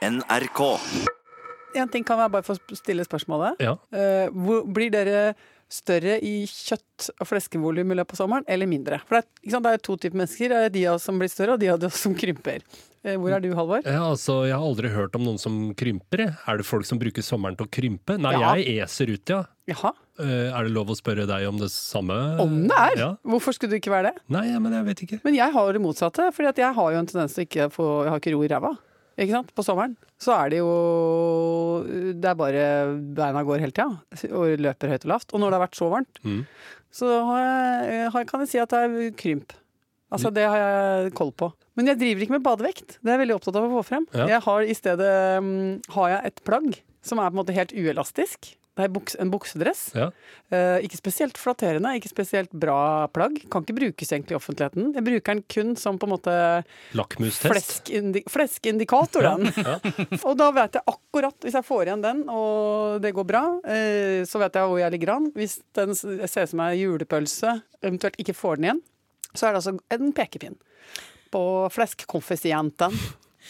NRK. En ting kan jeg bare få stille spørsmålet. Ja. Uh, hvor, blir dere større i kjøtt- og fleskevolum i løpet av sommeren, eller mindre? For det er, ikke sant, det er to typer mennesker. Det er de av oss som blir større, og de av oss som krymper. Eh, hvor er du, Halvor? Ja, altså, jeg har aldri hørt om noen som krymper. Er det folk som bruker sommeren til å krympe? Nei, Ja. jeg eser ut, ja. Jaha. Eh, er det lov å spørre deg om det samme? Om det er! Ja. Hvorfor skulle du ikke være det? Nei, ja, men jeg vet ikke. Men jeg har det motsatte, for jeg har jo en tendens til ikke få Jeg har ikke ro i ræva. Ikke sant? På sommeren så er det jo Det er bare beina går hele tida og løper høyt og lavt. Og når det har vært så varmt, Mm. så har jeg, har, kan jeg si at det er krymp. Altså Det har jeg koll på. Men jeg driver ikke med badevekt. Det er jeg veldig opptatt av å få frem. Ja. Jeg har I stedet mm, har jeg et plagg som er på en måte helt uelastisk. Er buks, en buksedress. Ja. Eh, ikke spesielt flatterende, ikke spesielt bra plagg. Kan ikke brukes egentlig i offentligheten. Jeg bruker den kun som på en måte Lakmustest. Flesk fleskindikator, den. og da vet jeg akkurat, hvis jeg får igjen den, og det går bra, eh, så vet jeg hvor jeg ligger an. Hvis den ser ut som ei julepølse, eventuelt ikke får den igjen, så er det altså en pekepinn på fleskkonfisienten.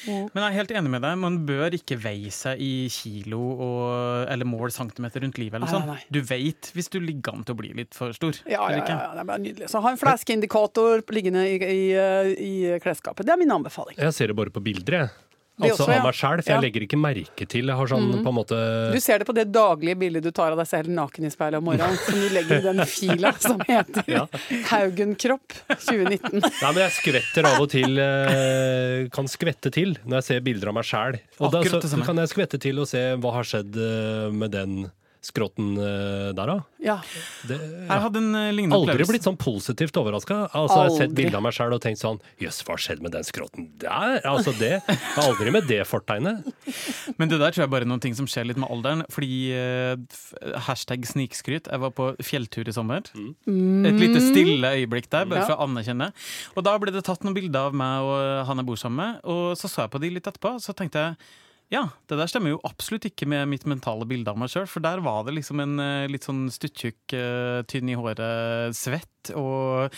Men jeg er helt enig med deg. Man bør ikke veie seg i kilo og, eller mål centimeter rundt livet. eller Nei, sånn. nei, nei. Du veit hvis du ligger an til å bli litt for stor. Ja, ja, ja, ja, det er nydelig. Så ha en fleskeindikator liggende i, i, i klesskapet. Det er min anbefaling. Jeg ser det bare på bilder, jeg. Det Altså også, ja. av meg sjæl, for Ja. Jeg legger ikke merke til. Jeg har sånn på en måte Du ser det på det daglige bildet du tar av deg selv naken i speilet om morgenen, som du legger i den fila som heter Ja. Haugenkropp 2019. Nei, men jeg skvetter av og til. Eh, kan skvette til når jeg ser bilder av meg sjæl. Og da så, kan jeg skvette til og se hva har skjedd eh, med den skrotten eh, der, da. Ja. Det, Jeg hadde en lignende opplevelse. Aldri blitt sånn positivt overraska. Altså, jeg har sett bilde av meg sjøl og tenkt sånn Jøss, hva skjedde med den skrotten der? Altså det. Er aldri med det fortegnet. Men det der tror jeg bare er noen ting som skjer litt med alderen. Fordi eh, hashtag snikskryt. Jeg var på fjelltur i sommer. Et lite stille øyeblikk der, bare Ja. for å anerkjenne. Og da ble det tatt noen bilder av meg og han jeg bor sammen med. Og så så jeg på de litt etterpå, så tenkte jeg ja, det der stemmer jo absolutt ikke med mitt mentale bilde av meg sjøl. For der var det liksom en eh, litt sånn stuttjukk, eh, tynn i håret, svett og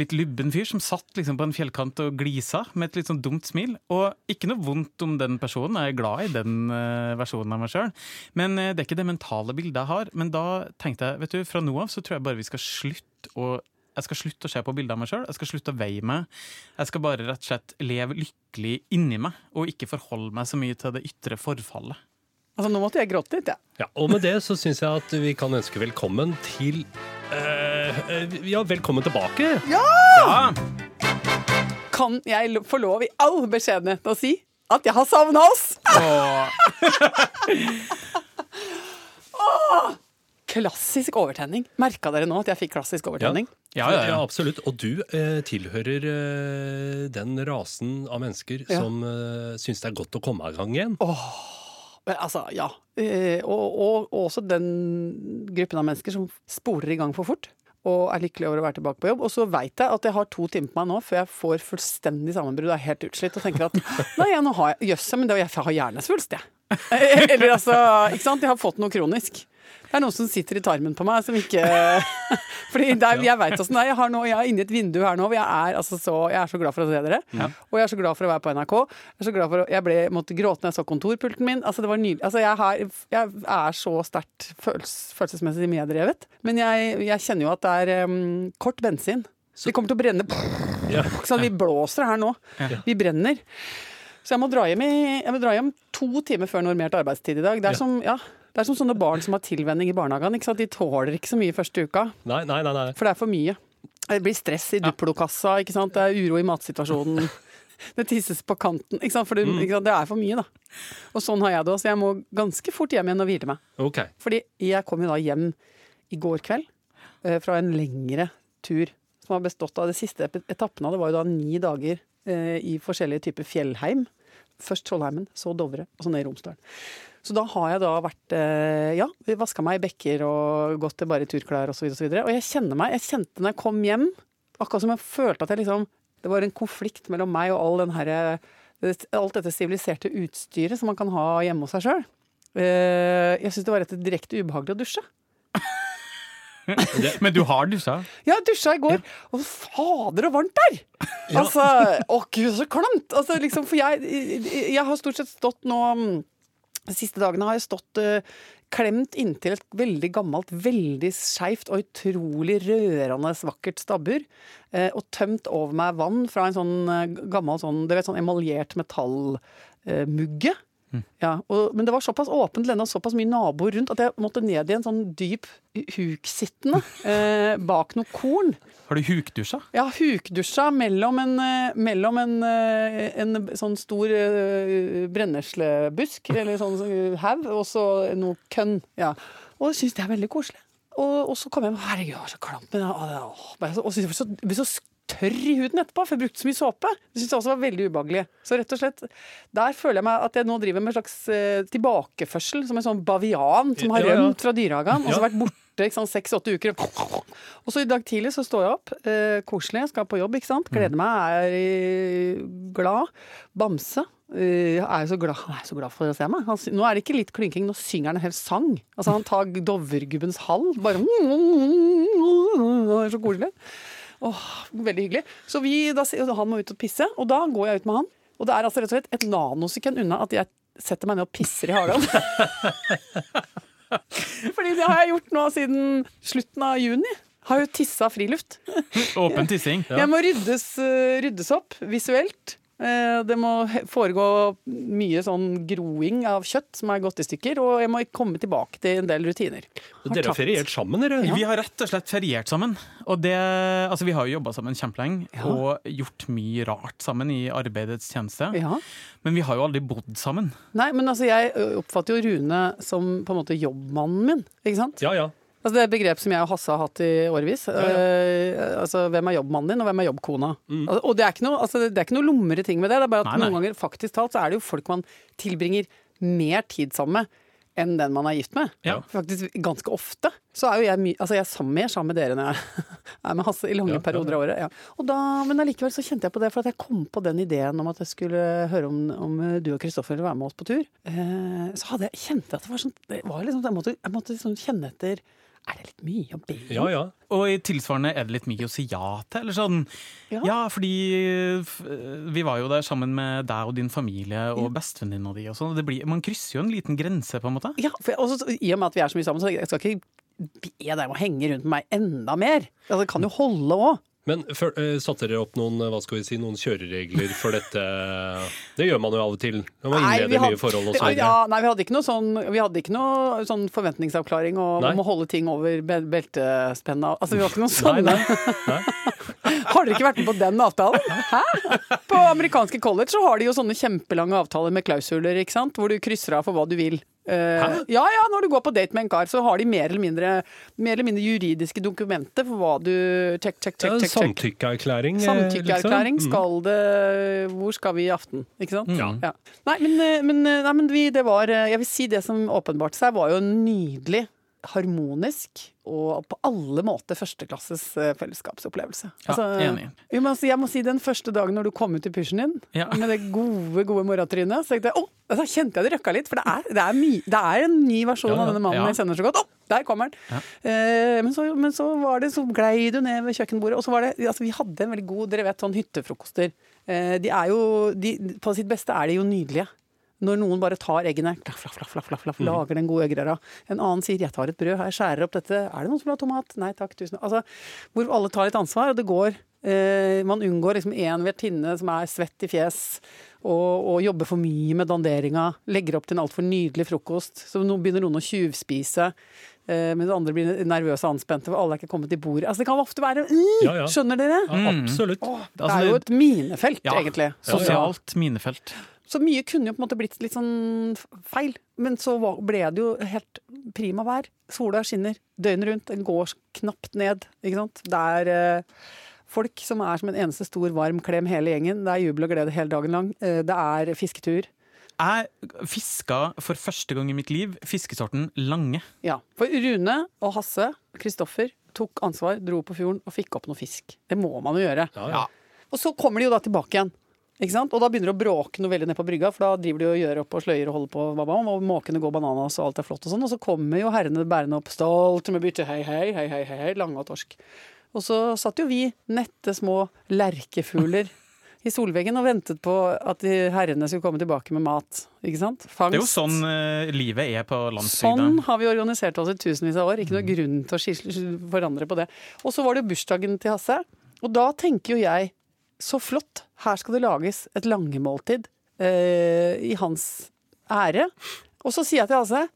litt lubben fyr som satt liksom på en fjellkant og glisa med et litt sånn dumt smil. Og ikke noe vondt om den personen, jeg er glad i den eh, versjonen av meg sjøl. Men eh, det er ikke det mentale bildet jeg har. Men da tenkte jeg, vet du, fra nå av så tror jeg bare vi skal slutte å jeg skal slutte å se på bilder av meg sjøl, jeg skal slutte å veie meg. Jeg skal bare rett og slett leve lykkelig inni meg, og ikke forholde meg så mye til det ytre forfallet. Altså, nå måtte jeg gråte litt, jeg. Ja, og med det så syns jeg at vi kan ønske velkommen til øh, øh, Ja, velkommen tilbake. Ja! Kan jeg få lov i all beskjedenhet å si at jeg har savna oss? Og Klassisk overtenning. Merka dere nå at jeg fikk klassisk overtenning? Ja, ja, ja. absolutt. Og du eh, tilhører eh, den rasen av mennesker Ja. som eh, syns det er godt å komme i gang igjen. Men altså, ja. Eh, og, og, og også den gruppen av mennesker som spoler i gang for fort. Og er lykkelig over å være tilbake på jobb. Og så veit jeg at jeg har to timer på meg nå før jeg får fullstendig sammenbrudd og er helt utslitt og tenker at nei, ja, nå har jeg jøss, men det, jeg har hjernesvulst, jeg. Eller altså, ikke sant. Jeg har fått noe kronisk. Det er noen som sitter i tarmen på meg som ikke Fordi det er, jeg veit åssen det er. Jeg, har nå, jeg er inne i et vindu her nå hvor jeg er, altså så, jeg er så glad for å se dere. Og jeg er så glad for å være på NRK. Jeg er så glad for å, jeg ble, måtte gråte når jeg så kontorpulten min. Altså, det var nydelig. Altså, jeg, har, jeg er så sterkt følels, følelsesmessig meddrevet. Men jeg, jeg kjenner jo at det er um, kort bensin. Vi kommer til å brenne Ja. Sånn. Vi blåser her nå. Vi brenner. Så jeg må dra hjem, i, jeg må dra hjem to timer før normert arbeidstid i dag. Det er, Ja. som, ja, det er som sånne barn som har tilvenning i barnehagen. De tåler ikke så mye første uka, Nei, nei, nei. for det er for mye. Det blir stress i Duplo-kassa, det er uro i matsituasjonen. Det tisses på kanten. For det, sant? det er for mye, da. Og sånn har jeg det Så Jeg må ganske fort hjem igjen og hvile meg. Okay. Fordi jeg kom jo da hjem i går kveld eh, fra en lengre tur som har bestått av de siste etappene. Det var jo da ni dager eh, i forskjellige typer fjellheim. Først Trollheimen, så Dovre, og så ned i Romsdalen. Så da har jeg da vært eh, Ja, vaska meg i bekker og gått til bare turklær osv. Og, så videre. og jeg kjenner meg Jeg kjente når jeg kom hjem, akkurat som jeg følte at jeg liksom Det var en konflikt mellom meg og all den herre Alt dette siviliserte utstyret som man kan ha hjemme hos seg sjøl. Jeg syns det var rett og slett direkte ubehagelig å dusje. Men du har dusja? Ja, jeg dusja i går, og fader og varmt der! Altså, Å gud, så klamt! Altså, liksom, for jeg, jeg har stort sett stått nå mm, De siste dagene har jeg stått uh, klemt inntil et veldig gammelt, veldig skeivt og utrolig rørende vakkert stabbur. Uh, og tømt over meg vann fra en sånn uh, gammel sånn, du vet, sånn emaljert metallmugge. Ja, og, men det var såpass åpent lende og såpass mye naboer rundt at jeg måtte ned i en sånn dyp huksittende eh, bak noe korn. Har du hukdusja? Ja, hukdusja mellom en, eh, mellom en, eh, en sånn stor eh, brenneslebusk, eller sånn haug, og så noe kønn. Ja. Og det syns det er veldig koselig. Og, og så kom jeg hjem herregud, det var så klamt. Men, å, så- og så, så, jeg ble så tørr i huden etterpå, for jeg brukte så mye såpe. Det syntes jeg også var veldig ubehagelig. Så rett og slett, der føler jeg meg at jeg nå driver med en slags eh, tilbakeførsel, som en sånn bavian som har Ja, ja. rømt fra dyrehagen, og så vært borte ikke sant, seks-åtte uker. Og så i dag tidlig så står jeg opp, eh, koselig, skal på jobb, ikke sant. Gleder meg, er eh, glad. Bamse. eh, er jo så glad, han er så glad for å se meg. Han, sy- nå er det ikke litt klinking, nå synger han en hel sang. Altså Han tar Dovregubbens hall. Bare Det er så koselig. Åh, veldig hyggelig. Så vi, da, han må ut og pisse, og da går jeg ut med han. Og det er altså rett og slett et nanosekund unna at jeg setter meg ned og pisser i hagen. Fordi det har jeg gjort nå siden slutten av juni. Har jo tissa friluft. Åpen tissing. Jeg må ryddes, eh, ryddes opp visuelt. Eh, Det må foregå mye sånn groing av kjøtt som er gått i stykker, og jeg må komme tilbake til en del rutiner. Dere har feriert sammen, dere? Vi har rett og slett feriert sammen. Og det, altså vi har jo jobba sammen kjempelenge Ja. og gjort mye rart sammen i arbeidets tjeneste. Ja. Men vi har jo aldri bodd sammen. Nei, men altså, jeg oppfatter jo Rune som på en måte jobbmannen min, ikke sant? Ja, ja. Altså, det er et begrep som jeg og Hasse har hatt i årevis. ja. Eh, altså, hvem er jobbmannen din, og hvem er jobbkona? Mm. Altså, og det er, ikke noe, altså, det er ikke noe lumre ting med det, det er bare at Nei, nei. noen ganger faktisk talt så er det jo folk man tilbringer mer tid sammen med enn den man er gift med. Ja. Faktisk ganske ofte. Så er jo jeg, mye altså, jeg er sammen, mer sammen med dere enn jeg er med Hasse i lange Ja, ja, perioder av året. Ja. Og da, men allikevel så kjente jeg på det, for at jeg kom på den ideen om at jeg skulle høre om, om du og Kristoffer ville være med oss på tur. Eh, så hadde jeg, kjente jeg at det var sånn det var liksom, Jeg måtte, jeg måtte liksom kjenne etter Er det litt mye å be om? Ja, ja. Og i tilsvarende er det litt mye å si ja til. Eller sånn. Ja. Ja, fordi vi var jo der sammen med deg og din familie og bestevenninna di og sånn. det blir- Man krysser jo en liten grense, på en måte. Ja, for også, I og med at vi er så mye sammen, så jeg skal ikke be deg om å henge rundt med meg enda mer. Altså, det kan jo holde òg. Men før, eh, satte dere opp noen, eh, hva skal vi si, noen kjøreregler for dette? Det gjør man jo av og til når man innleder nye forhold og så videre. ja, nei, vi hadde ikke noe sånn, vi hadde ikke noe sånn forventningsavklaring og Nei. om å holde ting over be- beltespenna. Altså, vi hadde ikke noe sånn. Nei, nei. Har dere ikke vært med på den avtalen? Hæ? På amerikanske college så har de jo sånne kjempelange avtaler med klausuler, ikke sant? hvor du krysser av for hva du vil. Eh, ja, ja, når du går på date med en kar, så har de mer eller mindre, mer eller mindre juridiske dokumenter for hva du Check, check, check, check. check. Samtykkeerklæring. eh, Samtykkeerklæring. liksom. Skal det Hvor skal vi i aften? Ikke sant? Ja. Ja. Nei, men, eh, men, nei, men vi, det var Jeg vil si det som åpenbarte seg, var jo nydelig, harmonisk og på alle måter førsteklasses eh, fellesskapsopplevelse. Ja, enig. Jeg må, si, jeg må si den første dagen når du kom ut i pysjen din, Ja. med det gode, gode moratrynet, så jeg, oh, altså, kjente jeg det røkka litt. For det er, det er, my, det er en ny versjon Ja, av denne mannen jeg kjenner så godt. Å, der kommer han! Eh, men, så, men så var det, så glei du ned ved kjøkkenbordet, og så var det altså, Vi hadde en veldig god Dere vet sånn hyttefrokoster. Eh, de er jo de, På sitt beste er de jo nydelige. Når noen bare tar eggene, flaff, flaff, flaff, flaff, lager den gode eggerøra. En annen sier 'jeg tar et brød her, skjærer opp dette'. 'Er det noen som vil ha tomat?' Nei takk, tusen Altså, hvor alle tar litt ansvar, og det går eh, Man unngår liksom én vertinne som er svett i fjes, og, og jobber for mye med danderinga. Legger opp til en altfor nydelig frokost. Så nå begynner noen å tjuvspise. Eh, mens andre blir nervøse og anspente, for alle er ikke kommet til bordet. Altså, det kan ofte være mm, Ja, ja. Skjønner dere? Ja, absolutt. Det er jo et minefelt, egentlig. Sosialt minefelt. Så mye kunne jo på en måte blitt litt sånn feil. Men så ble det jo helt prima vær. Sola skinner døgnet rundt. Den går knapt ned. Ikke sant? Det er eh, folk som er som en eneste stor varm klem hele gjengen. Det er jubel og glede hele dagen lang. Eh, det er fisketur. Jeg fiska for første gang i mitt liv fiskesorten lange. Ja. For Rune og Hasse, Kristoffer, tok ansvar, dro på fjorden og fikk opp noe fisk. Det må man jo gjøre. Ja, ja. Og så kommer de jo da tilbake igjen. Ikke sant? Og da begynner det å bråke noe veldig ned på brygga, for da driver de og gjør opp og sløyer og holder på, babam, og måkene går bananas og alt er flott og sånn. Og så kommer jo herrene bærende opp stolt med bytte, hei, hei, hei, hei, hei, hei, lange og torsk. Og så satt jo vi, nette små lerkefugler, i solveggen og ventet på at de herrene skulle komme tilbake med mat. Ikke sant? Fangst. Det er jo sånn uh, livet er på landsbygda. Sånn har vi organisert oss i tusenvis av år. Ikke noe grunn til å forandre på det. Og så var det bursdagen til Hasse. Og da tenker jo jeg så flott, her skal det lages et langemåltid eh, i hans ære. Og så sier jeg til Ase,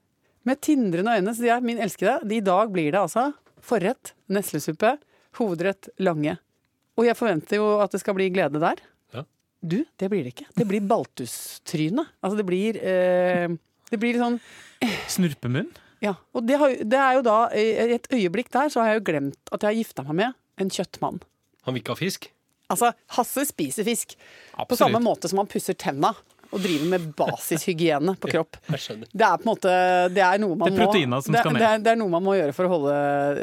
med tindrende øyne, sier jeg, min elskede, i dag blir det altså forrett, neslesuppe, hovedrett, lange. Og jeg forventer jo at det skal bli glede der. Du, det blir det ikke. Det blir baltustryne. Altså det blir eh, Det blir litt sånn. Snurpemunn? Ja. Og det, har, det, er jo da I et øyeblikk der så har jeg jo glemt at jeg har gifta meg med en kjøttmann. Han vil ikke ha fisk? Altså, Hasse spiser fisk. Absolutt. På samme måte som han pusser tenna og driver med basishygiene på kropp. Det er på en måte Det er noe man, det er må, det, det, er, det er noe man må gjøre for å holde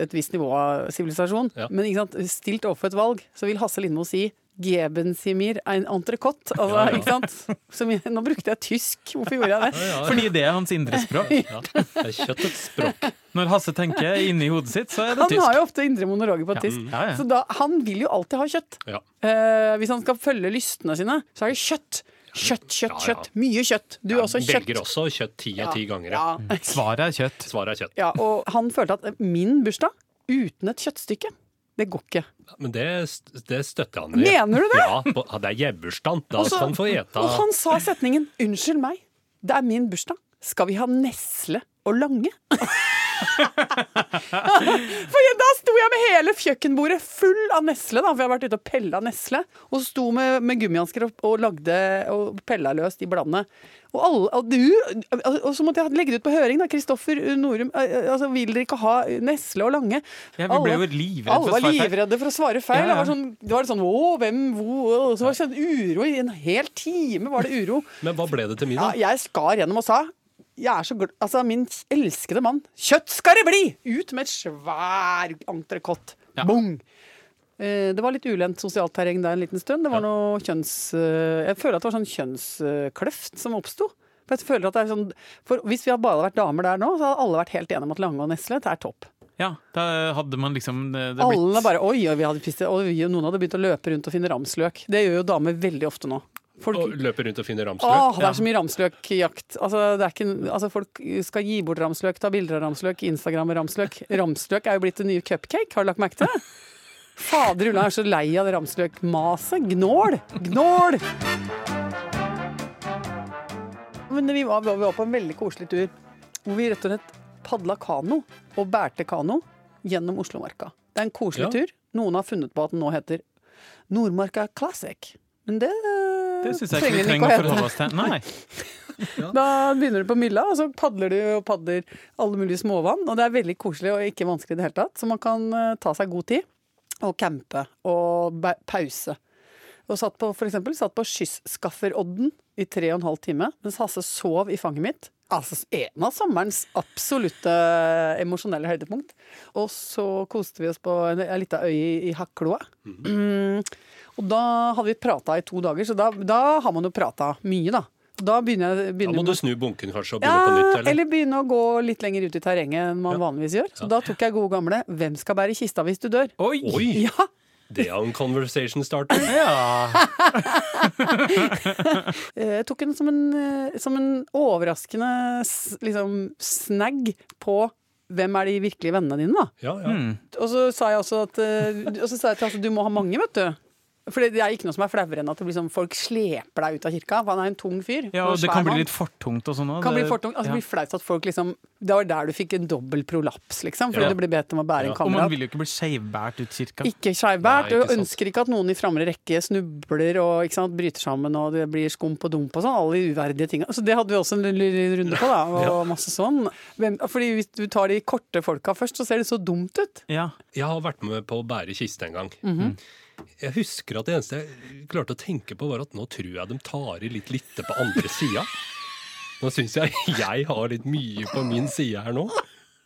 et visst nivå av sivilisasjon. Ja. Men stilt overfor et valg, så vil Hasse Lindmo si Gebensimir en entrecôte. Altså, ja, ja. ikke sant? Som, nå brukte jeg tysk. Hvorfor gjorde jeg det? Ja, Fordi det er hans indre språk. Ja, det er kjøttets språk. Når Hasse tenker inni hodet sitt, så er det han tysk. Han har jo ofte indre monologer på tysk. Så da, han vil jo alltid ha kjøtt. Eh, hvis han skal følge lystene sine, så er det kjøtt. Kjøtt, kjøtt, kjøtt. Mye kjøtt. Du også kjøtt. Velger også kjøtt ti av ti ganger. Svaret er kjøtt. Svaret er kjøtt. Ja, og han følte at min bursdag uten et kjøttstykke det går ikke. Men det, det støtter han. Mener du det? Ja, det er jebbursdag. Da skal han få ete. Og han sa setningen 'Unnskyld meg, det er min bursdag. Skal vi ha nesle og lange?' for da sto jeg med hele kjøkkenbordet full av nesle, da, for jeg har vært ute og pella nesle. Og sto med, med gummihansker og, og lagde og pella løs de bladene. Og, alle, og, du, og, så måtte jeg legge det ut på høring. da, Kristoffer Norum altså, Vil dere ikke ha Nesle og Lange? Ja, vi ble jo livredde alle var livredde for å svare feil. Ja, ja. Det var sånn, det var sånn Å, hvem, hvor Og så var det sånn uro. I en hel time var det uro. Men hva ble det til middag? Ja, jeg skar gjennom og sa jeg er så glad Altså, min elskede mann. Kjøtt skal det bli! Ut med et svær entrecôte. Ja. Bong! Eh, det var litt ulendt sosialt terreng der en liten stund. Det var noe kjønns... Eh, jeg føler at det var sånn kjønnskløft som oppsto. For jeg føler at det er sånn, for Hvis vi hadde bare vært damer der nå, så hadde alle vært helt enige om at Lange og Nesle det er topp. Ja, da hadde man liksom det, det Alle blitt... bare Oi, og vi hadde pist, og noen hadde begynt å løpe rundt og finne ramsløk. Det gjør jo damer veldig ofte nå. Folk, og løper rundt og finner ramsløk? Åh, det er så mye ramsløkjakt. Altså, altså, folk skal gi bort ramsløk, ta bilder av ramsløk, Instagram med ramsløk. Ramsløk er jo blitt det nye cupcake, har du lagt merke til det? Fader ulla, jeg er så lei av det ramsløkmaset. Gnål! Gnål! Men vi var, vi var på en veldig koselig tur hvor vi rett og slett padla kano og bærte kano gjennom Oslomarka. Det er en koselig ja. tur. Noen har funnet på at den nå heter Nordmarka Classic. Men det, det syns jeg ikke vi trenger å forholde oss til. Nei. Ja. Da begynner du på mylla, og så padler du og padler alle mulige småvann. Og det er veldig koselig og ikke vanskelig i det hele tatt. Så man kan uh, ta seg god tid og campe og pause. Og satt på, for eksempel, satt på Skysskafferodden i tre og en halv time mens Hasse sov i fanget mitt. Altså en av sommerens absolutte emosjonelle høydepunkt. Og så koste vi oss på en lita øy i Hakloa. Mhm. Mm. Og da hadde vi prata i to dager, så da, da har man jo prata mye, da. Da, jeg, da må du snu bunken kanskje og begynne ja, på nytt? Eller? eller begynne å gå litt lenger ut i terrenget enn man ja. vanligvis gjør. Så ja. da tok jeg gode gamle 'Hvem skal bære kista hvis du dør'? Oi. Ja. Det er en conversation starter. Ja. Eh, jeg tok den som en, eh, som en overraskende liksom, snagg på hvem er de virkelige vennene dine, da? Ja, ja. Mm. Og så sa jeg også at, eh, og så sa jeg til at du må ha mange, vet du. For det er ikke noe som er flauere enn at det blir sånn, folk sleper deg ut av kirka. For han er en tung fyr. Ja, og Det kan bli litt for tungt og sånn òg. Kan bli for tungt. Altså, ja. Det blir flaut at folk liksom Det var der du fikk en dobbel prolaps, liksom. Fordi ja. du ble bedt om å bære ja. en kamerat. Og man vil jo ikke bli skeivbært ut kirka. Ikke skeivbært. Og ønsker ikke at noen i framre rekke snubler og ikke sant, bryter sammen og det blir skump og dump og sånn. Alle de uverdige tinga. Så det hadde vi også en runde på, da. Og masse sånn. Fordi hvis du tar de korte folka først, så ser det så dumt ut. Ja. Jeg har vært med på å bære kiste en gang. Mm -hmm. Jeg husker at det eneste jeg klarte å tenke på, var at nå tror jeg de tar i litt lite på andre sida. Nå syns jeg jeg har litt mye på min side her nå.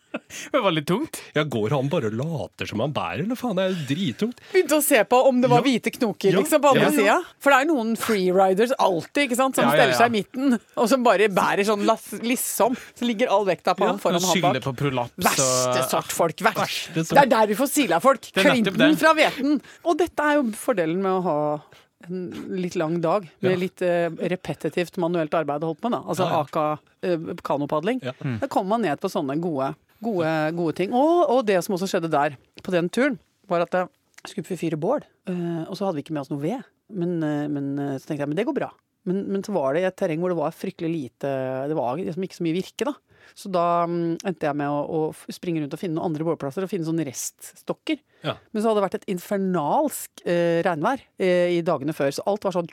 Det var litt tungt. Ja, Går han bare og later som han bærer, eller faen? Det er jo drittungt. Begynte å se på om det var Ja. hvite knoker Ja. liksom, på andre Ja, ja. sida. For det er noen freeriders alltid ikke sant, som Ja, ja, steller seg i midten, og som bare bærer sånn lissom. liksom. Så ligger all vekta på han foran han Skylder bak. på prolaps Verste sort folk. Verst. Verste sort. Det er der vi får Sila-folk. Det er Klinten fra hveten. Og dette er jo fordelen med å ha en litt lang dag med Ja. litt uh, repetitivt manuelt arbeid holdt på med. Da. Altså Ja, ja. aka uh, kanopadling. Ja. Da kommer man ned på sånne gode, gode, gode ting. Og, og det som også skjedde der, på den turen, var at jeg skulle fyre bål. eh, og så hadde vi ikke med oss noe ved. Men, eh, men eh, så tenkte jeg men det går bra. Men, men så var det i et terreng hvor det var fryktelig lite Det var liksom ikke så mye virke, da. Så da mm, endte jeg med å, å springe rundt og finne noen andre bålplasser og finne sånne reststokker. Ja. Men så hadde det vært et infernalsk eh, regnvær eh, i dagene før, så alt var sånn,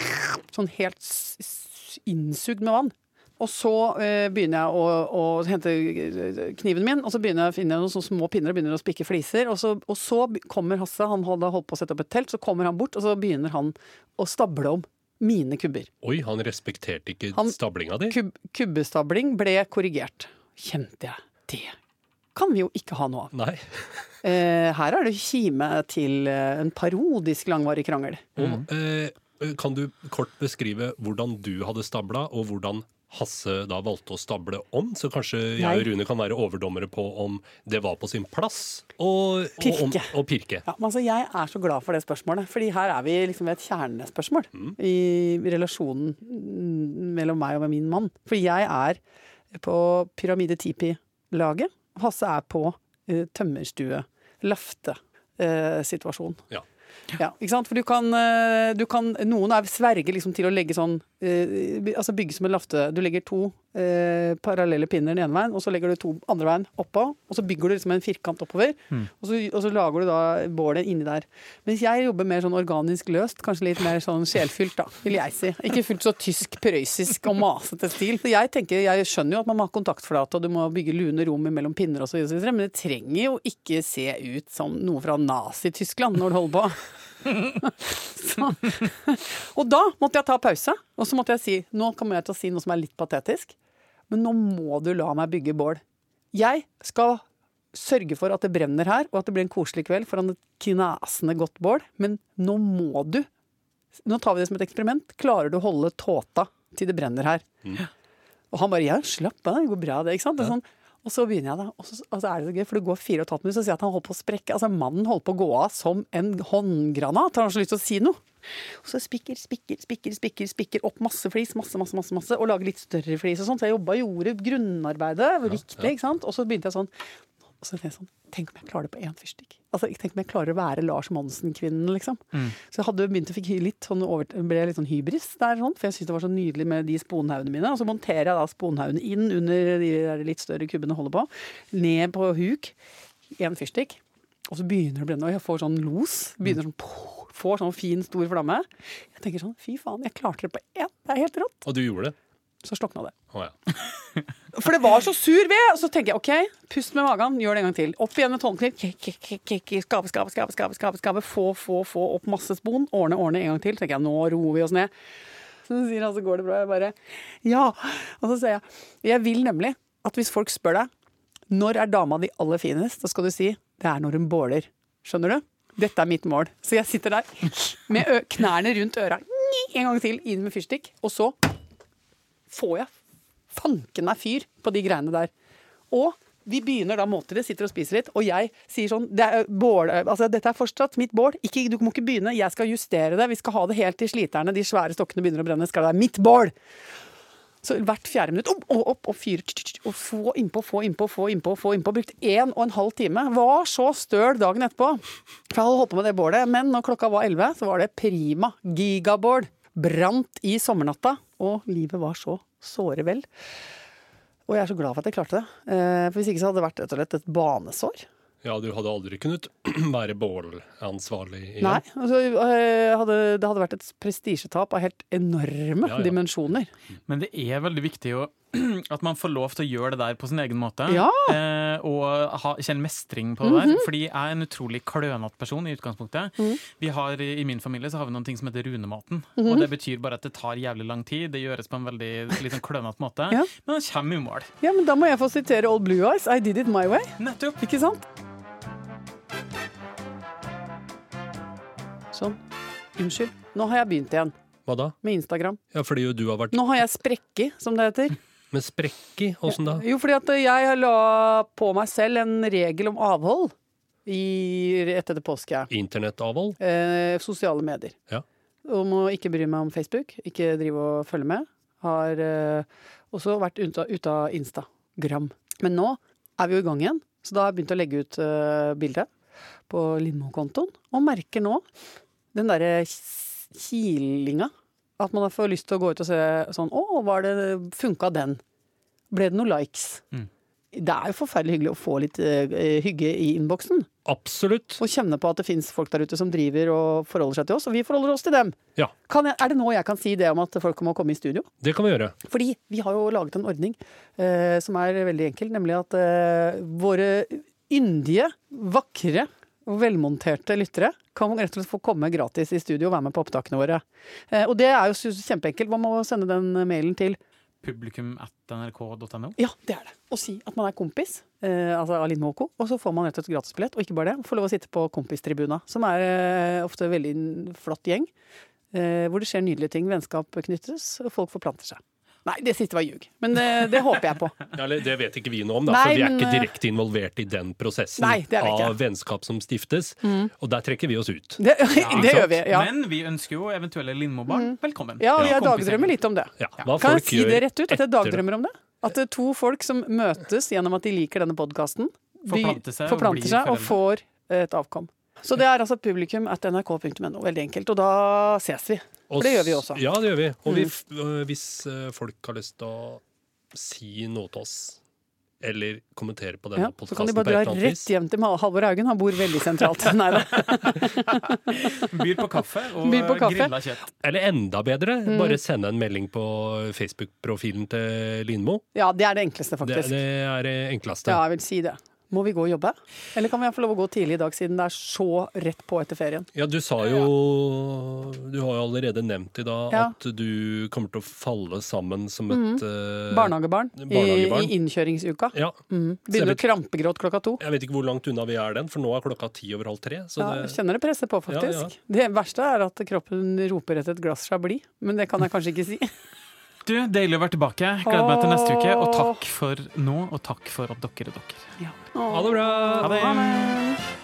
sånn helt innsugd med vann. Og så eh, begynner jeg å, å hente kniven min, og så begynner jeg å finne noen små pinner og begynner å spikke fliser. Og så, og så kommer Hasse, han hadde holdt på å sette opp et telt, så kommer han bort, og så begynner han å stable om mine kubber. Oi, han respekterte ikke Han- stablinga di? Kub, kubbestabling ble korrigert. Kjente jeg. Det kan vi jo ikke ha noe av. Nei. Eh, her er det kime til eh, en parodisk langvarig krangel. Og, eh, kan du kort beskrive hvordan du hadde stabla, og hvordan Hasse da valgte å stable om? Så kanskje jeg og Rune kan være overdommere på om det var på sin plass og, Pirke. pirke. Ja, men altså, jeg er så glad for det spørsmålet, fordi her er vi liksom ved et kjernespørsmål i relasjonen mm, mellom meg og min mann. For jeg er på Pyramide Tipi-laget. Hasse er på uh, tømmerstue, lafte-situasjon. Ja. Ja, ikke sant? For du kan, eh, du kan Noen er sverger liksom til å legge sånn eh, Altså bygge som en lafte. Du legger to eh, parallelle pinner den ene veien, og så legger du to andre veien oppå. Og så bygger du liksom en firkant oppover, og, så, og så lager du da bålet inni der. Mens jeg jobber mer sånn organisk løst, kanskje litt mer sånn sjelfylt, da, vil jeg si. Ikke fullt så tysk, prøyssisk og masete stil. For jeg tenker, jeg skjønner jo at man må ha kontaktflate, og du må bygge lune rom mellom pinner og så videre, men det trenger jo ikke se ut som noe fra Nazi-Tyskland når du holder på. så. Og da måtte jeg ta pause, og så måtte jeg si nå kommer jeg til å si noe som er litt patetisk, men nå må du la meg bygge bål. Jeg skal sørge for at det brenner her, og at det blir en koselig kveld foran et knasende godt bål, men nå må du Nå tar vi det som et eksperiment. Klarer du å holde tåta til det brenner her? Og han bare ja, slapp av, det går bra det. ikke sant? Det sånn, og så begynner jeg da, og så, altså, er det så gøy, for det går fire og et halvt minutt, så sier jeg at han holder på å sprekke. Altså Mannen holder på å gå av som en håndgranat. Han har så lyst til å si noe. Og så spikker, spikker, spikker, spikker, spikker opp masse flis, masse, masse, masse, masse, og lager litt større flis og sånn. Så jeg jobba, gjorde grunnarbeidet riktig, ikke sant. Og så begynte jeg sånn og så tenkte jeg sånn, Tenk om jeg klarer det på én fyrstikk. Altså, tenk om jeg klarer å være Lars Monsen-kvinnen, liksom. Så jeg hadde begynt å fikk litt sånn over, ble litt sånn hybris der, sånn, for jeg syntes det var så nydelig med de sponhaugene mine. Og så monterer jeg da sponhaugene inn under de litt større kubbene holder på. Ned på huk. Én fyrstikk. Og så begynner det å brenne, og jeg får sånn los. Begynner sånn, poh, får sånn fin, stor flamme. Jeg tenker sånn, fy faen, jeg klarte det på én. Det er helt rått. Og du gjorde det? Så slokna det. Oh, ja. For det var så sur ved! Og så tenker jeg OK, pust med magen, gjør det en gang til. Opp igjen med tårnkniv. Skape, skape, skape, skape, skape, skape. Få, få, få opp masse spon. Ordne, ordne en gang til. tenker jeg, nå roer vi oss ned. Så sier han så går det bra. Jeg bare ja. Og så sier jeg jeg vil nemlig at hvis folk spør deg når er dama di aller finest, da skal du si det er når hun båler. Skjønner du? Dette er mitt mål. Så jeg sitter der med knærne rundt øra en gang til, inn med fyrstikk, og så får jeg fanken meg fyr på de greiene der. Og vi begynner da måltidet, sitter og spiser litt, og jeg sier sånn det er bål, altså, Dette er fortsatt mitt bål. Ikke, du må ikke begynne. Jeg skal justere det. Vi skal ha det helt til sliterne, de svære stokkene begynner å brenne. Skal det være mitt bål? Så hvert fjerde minutt opp, opp, opp fyr. Og få innpå, få innpå, få innpå. få innpå. Brukt én og en halv time. Var så støl dagen etterpå. For jeg hadde holdt på med det bålet. Men når klokka var elleve, så var det prima gigabål. Brant i sommernatta. Og livet var så såre vel. Og jeg er så glad for at jeg klarte det. Eh, For hvis ikke så hadde det vært rett og slett et banesår. Ja, du hadde aldri kunnet være bålansvarlig igjen? Nei. Altså, eh, hadde, det hadde vært et prestisjetap av helt enorme Ja, ja. dimensjoner. Men det er veldig viktig å at man får lov til å gjøre det der på sin egen måte. Ja. Eh, og ha, kjenne mestring på det der. Fordi jeg er en utrolig klønete person i utgangspunktet. Vi har, I min familie så har vi noen ting som heter runematen. Og det betyr bare at det tar jævlig lang tid. Det gjøres på en veldig sånn klønete måte. Ja. Men det kommer i mål. Ja, men da må jeg få sitere Old Blue Eyes. I did it my way. Nettopp. Ikke sant? Sånn. Unnskyld. Nå har jeg begynt igjen Hva da? med Instagram. Ja, fordi jo du har vært Nå har jeg sprekki, som det heter. med sprekke. Åssen da? Jo, fordi at jeg la på meg selv en regel om avhold i, etter det påske. Internettavhold? Eh, sosiale medier. Ja. Om å ikke bry meg om Facebook, ikke drive og følge med. Har eh, også vært ute ut av Instagram. Men nå er vi jo i gang igjen, så da har jeg begynt å legge ut eh, bilde på Lindmo-kontoen. Og merker nå den derre kilinga. At man får lyst til å gå ut og se sånn Å, var det funka den? Ble det noen likes? Mm. Det er jo forferdelig hyggelig å få litt uh, hygge i innboksen. Absolutt. Og kjenne på at det fins folk der ute som driver og forholder seg til oss, og vi forholder oss til dem. Ja, Kan jeg, er det nå jeg kan si det om at folk må komme i studio? det kan vi gjøre. Fordi vi har jo laget en ordning uh, som er veldig enkel, nemlig at uh, våre yndige, vakre velmonterte lyttere kan rett og slett få komme gratis i studio og være med på opptakene våre. Eh, og det er jo kjempeenkelt. Man må sende den mailen til Publikum at nrk.no. Ja, det er det. Og si at man er kompis, eh, altså av Linn Håko. og så får man rett og slett gratisbillett. Og ikke bare det, får lov å sitte på kompistribuna, som er eh, ofte en veldig flott gjeng. Eh, hvor det skjer nydelige ting. Vennskap knyttes, og folk forplanter seg. Nei, det siste var ljug. Men det, det håper jeg på. Ja, det vet ikke vi noe om, da, Nei, for vi er men, ikke eh, direkte involvert i den prosessen Nei. Mm. av vennskap som stiftes. Og der trekker vi oss ut. Det, det gjør vi. Ja. Mm. Men vi ønsker jo eventuelle Lindmo-barn velkommen. Ja, og Ja, jeg dagdrømmer litt om det. Ja, hva Kan jeg si det rett ut? At jeg dagdrømmer om det? At det er to folk som møtes gjennom at de liker denne podkasten, Forplanter seg forplanter seg og får et avkom. Så det er altså publikum at nrk.no. Veldig enkelt. Og da ses vi. Og For det gjør vi også. Ja, det gjør vi. Og vi, Mm. øh, hvis øh, folk har lyst til å si noe til oss, eller kommentere på denne Ja, så kan de bare dra rett hjem til Halvor Haugen. Han bor veldig sentralt. Nei da. Byr på kaffe og Byr på kaffe. grilla kjøtt. Eller enda bedre, Mm. bare sende en melding på Facebook-profilen til Lindmo. Ja, det er det enkleste, Det, faktisk. det er det enkleste. Ja, jeg vil si det. Må vi gå og jobbe? Eller kan vi få lov å gå tidlig i dag, siden det er så rett på etter ferien? Ja, du sa jo Du har jo allerede nevnt i dag Ja. at du kommer til å falle sammen som et eh, Barnehagebarn, i, barnehagebarn. i innkjøringsuka. Ja. Mm. Begynner å krampegråte klokka to. Jeg vet ikke hvor langt unna vi er den, for nå er klokka ti over halv tre. Så Ja, det, jeg kjenner det presser på, Ja, faktisk. ja. Det verste er at kroppen roper etter et glass Chablis, men det kan jeg kanskje ikke si. Du, Deilig å være tilbake. Gleder meg til neste uke. Og takk for nå, og takk for at dere er dere. Ja. ha det bra! Ha det. Ha det.